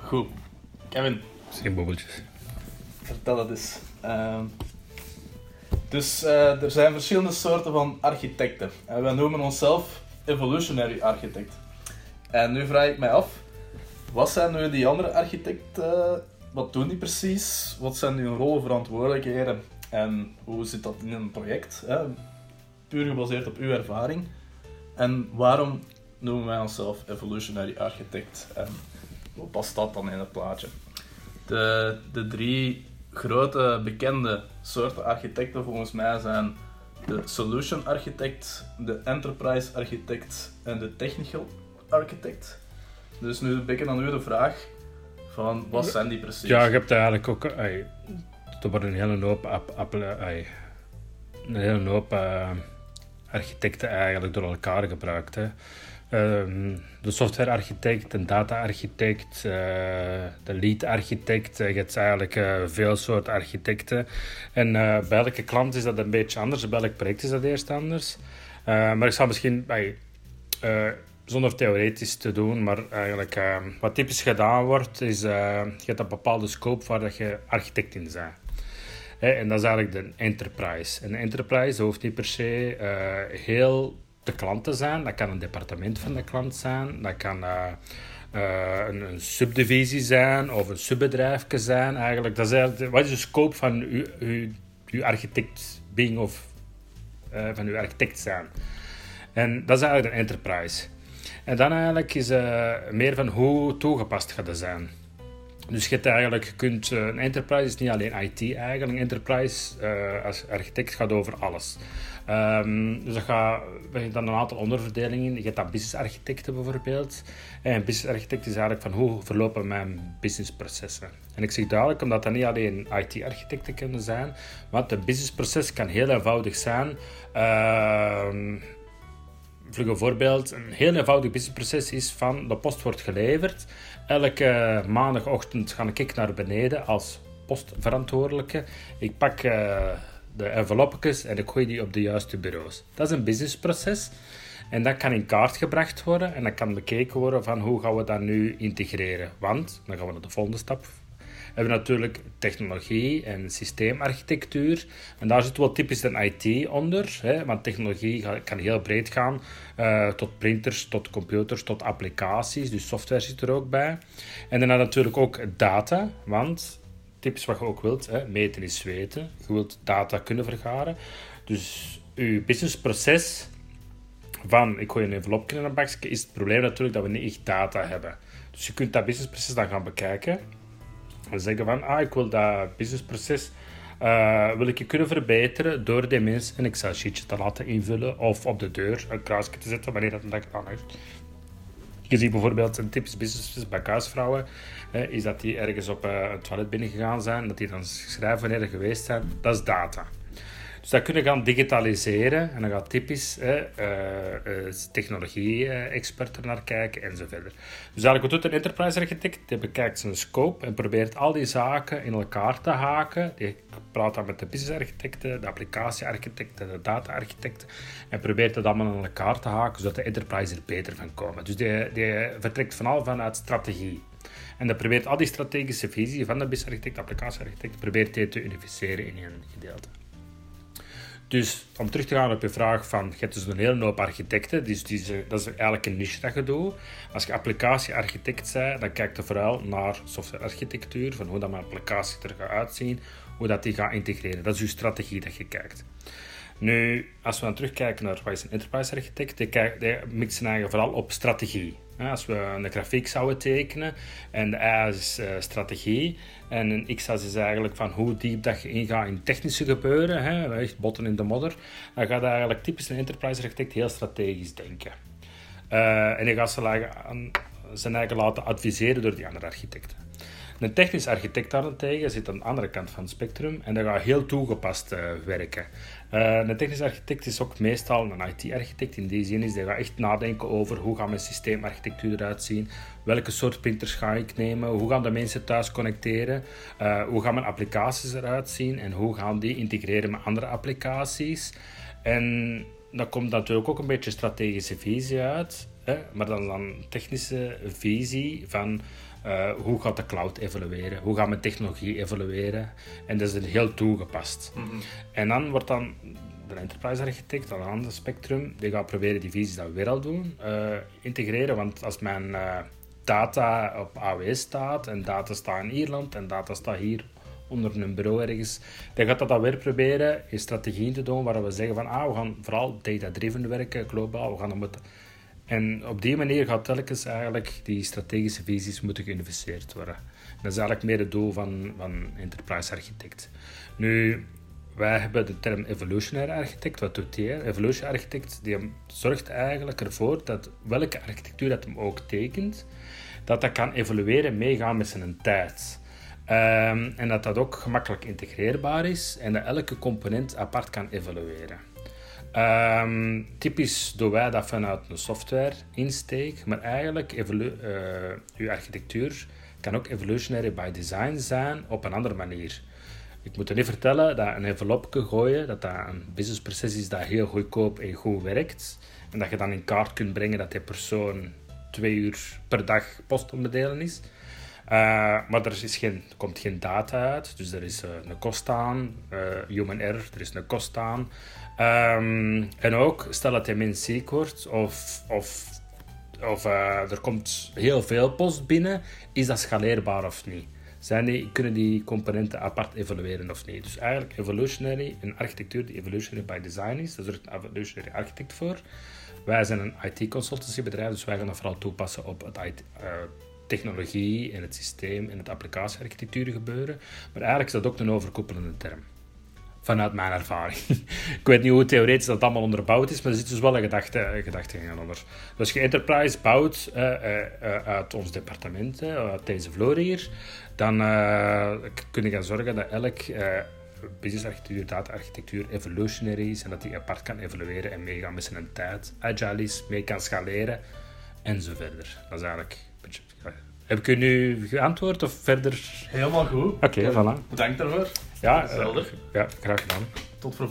Goed. Kevin, Geen bobbeltjes. vertel het eens. Ehm, dus eh, er zijn verschillende soorten van architecten. En wij noemen onszelf evolutionary architect. En nu vraag ik mij af, wat zijn nu die andere architecten? wat doen die precies? Wat zijn hun rollen, verantwoordelijkheden? En hoe zit dat in een project? Hè? Puur gebaseerd op uw ervaring. En waarom noemen wij onszelf evolutionary architect? En hoe past dat dan in het plaatje? De, de drie grote bekende soorten architecten volgens mij zijn de solution architect, de enterprise architect en de technical architect. Dus nu een beetje aan u de vraag van wat zijn die precies? Ja, je hebt eigenlijk ook... Ay, er worden een hele hoop, ay, een hele hoop eh, architecten eigenlijk door elkaar gebruikt. Hè. Ehm, de softwarearchitect, een data-architect, eh, de lead-architect. eh, je hebt eigenlijk eh, veel soorten architecten. En bij elke klant is dat een beetje anders. Bij elk project is dat eerst anders. Maar ik zal misschien... zonder theoretisch te doen, maar eigenlijk eh, wat typisch gedaan wordt, is je hebt een bepaalde scope waar dat je architect in bent. En dat is eigenlijk de enterprise. En de enterprise hoeft niet per se heel de klant te zijn. Dat kan een departement van de klant zijn. Dat kan eh, eh, een, een subdivisie zijn of een subbedrijfje zijn. Eigenlijk, dat is eigenlijk, wat is de scope van uw, uw, uw architect being of eh, van uw architect zijn? En dat is eigenlijk een enterprise. En dan eigenlijk is meer van hoe toegepast gaat dat zijn. Dus je, hebt eigenlijk, je kunt, uh, een enterprise is niet alleen IT eigenlijk. Een enterprise uh, als architect gaat over alles. Um, dus dat gaat, we hebben dan een aantal onderverdelingen. Je hebt dat business architecten bijvoorbeeld. En business architect is eigenlijk van hoe verlopen mijn businessprocessen. En ik zeg duidelijk omdat dat niet alleen IT-architecten kunnen zijn, want een businessproces kan heel eenvoudig zijn. Uh, vlug voorbeeld. Een heel eenvoudig businessproces is van de post wordt geleverd. Elke maandagochtend ga ik naar beneden als postverantwoordelijke. Ik pak uh, de envelopjes en ik gooi die op de juiste bureaus. Dat is een businessproces. En dat kan in kaart gebracht worden en dat kan bekeken worden van hoe gaan we dat nu integreren. Want, dan gaan we naar de volgende stap we hebben natuurlijk technologie en systeemarchitectuur. En daar zit wel typisch een IT onder. Hè, want technologie kan heel breed gaan. Uh, tot printers, tot computers, tot applicaties. Dus software zit er ook bij. En dan natuurlijk ook data. Want typisch wat je ook wilt, hè, meten is weten. Je wilt data kunnen vergaren. Dus je businessproces van ik gooi een envelopje in een bakje, is het probleem natuurlijk dat we niet echt data hebben. Dus je kunt dat businessproces dan gaan bekijken en zeggen van, ah, ik wil dat businessproces uh, wil ik je kunnen verbeteren door de mensen een Excel-sheetje te laten invullen of op de deur een kruisje te zetten wanneer dat een dag aan heeft. Je ziet bijvoorbeeld een typisch businessproces bij huisvrouwen, eh, is dat die ergens op uh, een toilet binnengegaan zijn, dat die dan schrijven wanneer er geweest zijn. Dat is data. Dus dat kunnen gaan digitaliseren en dan gaat typisch eh, uh, technologie-expert er naar kijken en zo verder. Dus eigenlijk doet een enterprise architect? Die bekijkt zijn scope en probeert al die zaken in elkaar te haken. Die praat dan met de business architecten, de applicatie-architecten, de data-architecten en probeert dat allemaal in elkaar te haken zodat de enterprise er beter van komt. Dus die, die vertrekt vooral vanuit strategie. En dat probeert al die strategische visie van de business architect, applicatie-architect, probeert die te unificeren in een gedeelte. Dus om terug te gaan op je vraag van, je hebt dus een hele hoop architecten, dus die, dat is eigenlijk een niche dat je doet. Als je applicatie-architect bent, dan kijk je vooral naar software-architectuur, van hoe dat mijn applicatie er gaat uitzien, hoe dat die gaat integreren. Dat is je strategie dat je kijkt. Nu, als we dan terugkijken naar wat is een enterprise-architect, die, die mixen eigenlijk vooral op strategie. Als we een grafiek zouden tekenen en de Y is uh, strategie en een x-as is eigenlijk van hoe diep dat je ingaat in technische gebeuren, hè, echt botten in de modder, dan gaat eigenlijk typisch een enterprise architect heel strategisch denken. Uh, en hij gaat ze zijn eigen laten adviseren door die andere architecten. Een technisch architect daarentegen zit aan de andere kant van het spectrum en dat gaat heel toegepast uh, werken. Uh, een technisch architect is ook meestal een IT-architect. In die zin is hij gaat echt nadenken over hoe gaat mijn systeemarchitectuur eruit zien, welke soort printers ga ik nemen, hoe gaan de mensen thuis connecteren, uh, hoe gaan mijn applicaties eruit zien en hoe gaan die integreren met andere applicaties. En daar komt natuurlijk ook een beetje strategische visie uit. hè, maar dan dan technische visie van uh, hoe gaat de cloud evolueren, hoe gaat mijn technologie evolueren. En dat is er heel toegepast. Mhm. En dan wordt dan de enterprise architect aan een ander spectrum, die gaat proberen die visies dat we weer al doen, uh, integreren. Want als mijn uh, data op AWS staat en data staat in Ierland en data staat hier onder een bureau ergens, dan gaat dat dan weer proberen in strategieën te doen waar we zeggen van ah, we gaan vooral data-driven werken, globaal, we gaan dan met... En op die manier gaat telkens eigenlijk die strategische visies moeten geïnvesteerd worden. Dat is eigenlijk meer het doel van, van enterprise architect. Nu, wij hebben de term evolutionary architect. Wat doet die? Evolutionary architect die zorgt eigenlijk ervoor dat welke architectuur dat hem ook tekent, dat dat kan evolueren, meegaan met zijn tijd. Um, en dat dat ook gemakkelijk integreerbaar is en dat elke component apart kan evolueren. Um, typisch doen wij dat vanuit een software insteek, maar eigenlijk uh, uw architectuur kan ook evolutionary by design zijn op een andere manier. Ik moet je niet vertellen dat een envelopje gooien, dat dat een businessproces is dat heel goedkoop en goed werkt. En dat je dan in kaart kunt brengen dat die persoon twee uur per dag postonbedelen is. Uh, maar er, is geen, er komt geen data uit, dus er is uh, een kost aan, human error, er is een kost aan. Um, en ook, stel dat hij min ziek wordt of, of, of er komt heel veel post binnen, is dat schaleerbaar of niet? Zijn die, kunnen die componenten apart evolueren of niet? Dus eigenlijk evolutionary, een architectuur die evolutionary by design is, daar zorgt een evolutionary architect voor. Wij zijn een IT-consultancybedrijf, dus wij gaan dat vooral toepassen op het IT, uh, technologie en het systeem en het applicatiearchitectuur gebeuren. Maar eigenlijk is dat ook een overkoepelende term. Vanuit mijn ervaring. ik weet niet hoe theoretisch dat allemaal onderbouwd is, maar er zit dus wel een gedachte, gedachtegang onder. Dus als je enterprise bouwt uh, uh, uit ons departement, uit deze vloer hier, dan kun je gaan zorgen dat elk business-architectuur, data-architectuur evolutionary is en dat die apart kan evolueren en meegaan met zijn tijd, agile is, mee kan scaleren en zo verder. Dat is eigenlijk heb ik u nu geantwoord of verder? Helemaal goed. Oké, okay, voilà. Bedankt daarvoor. Ja, uh, ja, graag gedaan. Tot vervolgens.